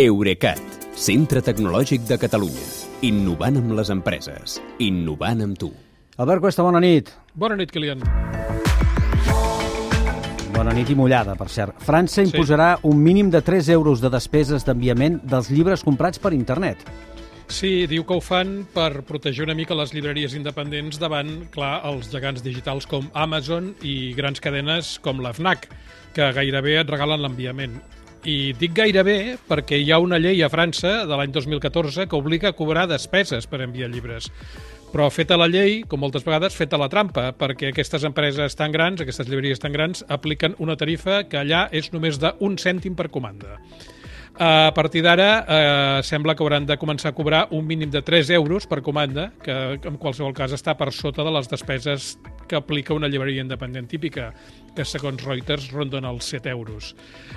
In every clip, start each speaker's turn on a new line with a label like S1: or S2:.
S1: Eurecat, centre tecnològic de Catalunya. Innovant amb les empreses. Innovant amb tu.
S2: Albert Cuesta, bona nit.
S3: Bona nit, Kilian.
S2: Bona nit i mullada, per cert. França imposarà sí. un mínim de 3 euros de despeses d'enviament dels llibres comprats per internet.
S3: Sí, diu que ho fan per protegir una mica les llibreries independents davant, clar, els gegants digitals com Amazon i grans cadenes com la FNAC, que gairebé et regalen l'enviament. I dic gairebé perquè hi ha una llei a França de l'any 2014 que obliga a cobrar despeses per enviar llibres. Però feta la llei, com moltes vegades, feta la trampa, perquè aquestes empreses tan grans, aquestes llibreries tan grans, apliquen una tarifa que allà és només d'un cèntim per comanda. A partir d'ara eh, sembla que hauran de començar a cobrar un mínim de 3 euros per comanda, que en qualsevol cas està per sota de les despeses que aplica una llibreria independent típica, que segons Reuters ronden els 7 euros.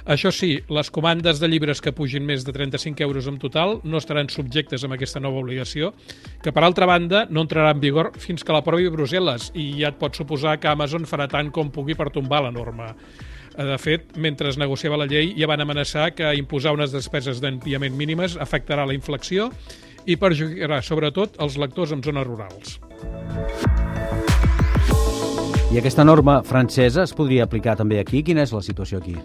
S3: Això sí, les comandes de llibres que pugin més de 35 euros en total no estaran subjectes a aquesta nova obligació, que per altra banda no entrarà en vigor fins que l'aprovi Brussel·les i ja et pot suposar que Amazon farà tant com pugui per tombar la norma. Eh, de fet, mentre es negociava la llei, ja van amenaçar que imposar unes despeses d'enviament mínimes afectarà la inflexió i perjudicarà sobretot els lectors en zones rurals.
S2: I aquesta norma francesa es podria aplicar també aquí? Quina és la situació aquí?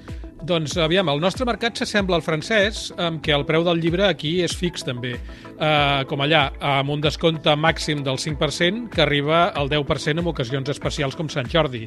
S3: Doncs, aviam, el nostre mercat s'assembla al francès, amb què el preu del llibre aquí és fix, també. Uh, com allà, amb un descompte màxim del 5%, que arriba al 10% en ocasions especials com Sant Jordi.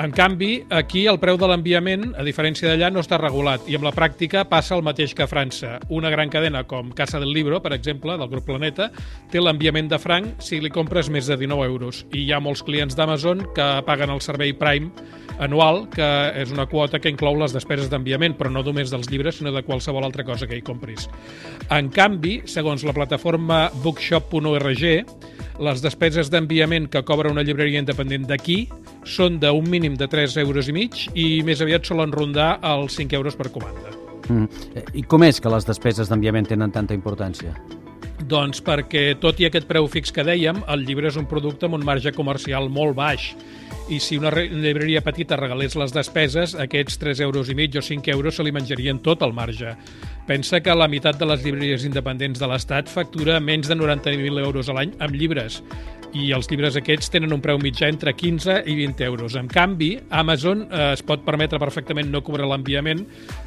S3: En canvi, aquí el preu de l'enviament, a diferència d'allà, no està regulat i amb la pràctica passa el mateix que a França. Una gran cadena com Casa del Libro, per exemple, del grup Planeta, té l'enviament de franc si li compres més de 19 euros. I hi ha molts clients d'Amazon que paguen el servei Prime anual, que és una quota que inclou les despeses d'enviament, però no només dels llibres, sinó de qualsevol altra cosa que hi compris. En canvi, segons la plataforma bookshop.org, les despeses d'enviament que cobra una llibreria independent d'aquí són d'un mínim de 3 euros i mig i més aviat solen rondar els 5 euros per comanda.
S2: Mm. I com és que les despeses d'enviament tenen tanta importància?
S3: Doncs perquè, tot i aquest preu fix que dèiem, el llibre és un producte amb un marge comercial molt baix i si una llibreria petita regalés les despeses, aquests 3 euros i mig o 5 euros se li menjarien tot el marge. Pensa que la meitat de les llibreries independents de l'Estat factura menys de 90.000 euros a l'any amb llibres i els llibres aquests tenen un preu mitjà entre 15 i 20 euros. En canvi, Amazon eh, es pot permetre perfectament no cobrar l'enviament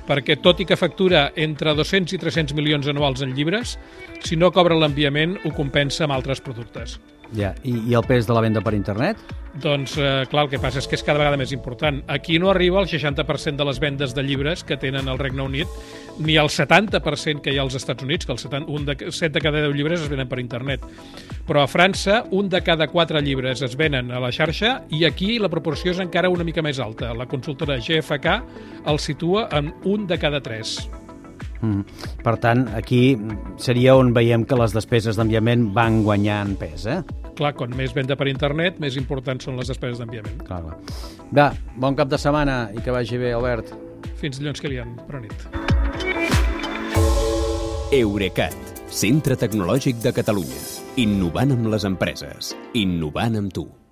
S3: perquè, tot i que factura entre 200 i 300 milions anuals en llibres, si no cobra l'enviament ho compensa amb altres productes.
S2: Ja, I, i el pes de la venda per internet?
S3: Doncs, eh, clar, el que passa és que és cada vegada més important. Aquí no arriba el 60% de les vendes de llibres que tenen al Regne Unit, ni el 70% que hi ha als Estats Units, que el 70, un de, 7 de cada 10 llibres es venen per internet. Però a França, un de cada 4 llibres es venen a la xarxa i aquí la proporció és encara una mica més alta. La consultora GFK el situa en un de cada 3.
S2: Mm. Per tant, aquí seria on veiem que les despeses d'enviament van guanyant pes, eh?
S3: Clar, com més venda per internet, més importants són les despeses d'enviament.
S2: Clar, clar. Va, bon cap de setmana i que vagi bé, Albert.
S3: Fins dilluns, Kilian. Bona nit.
S1: Eurecat, centre tecnològic de Catalunya. Innovant amb les empreses. Innovant amb tu.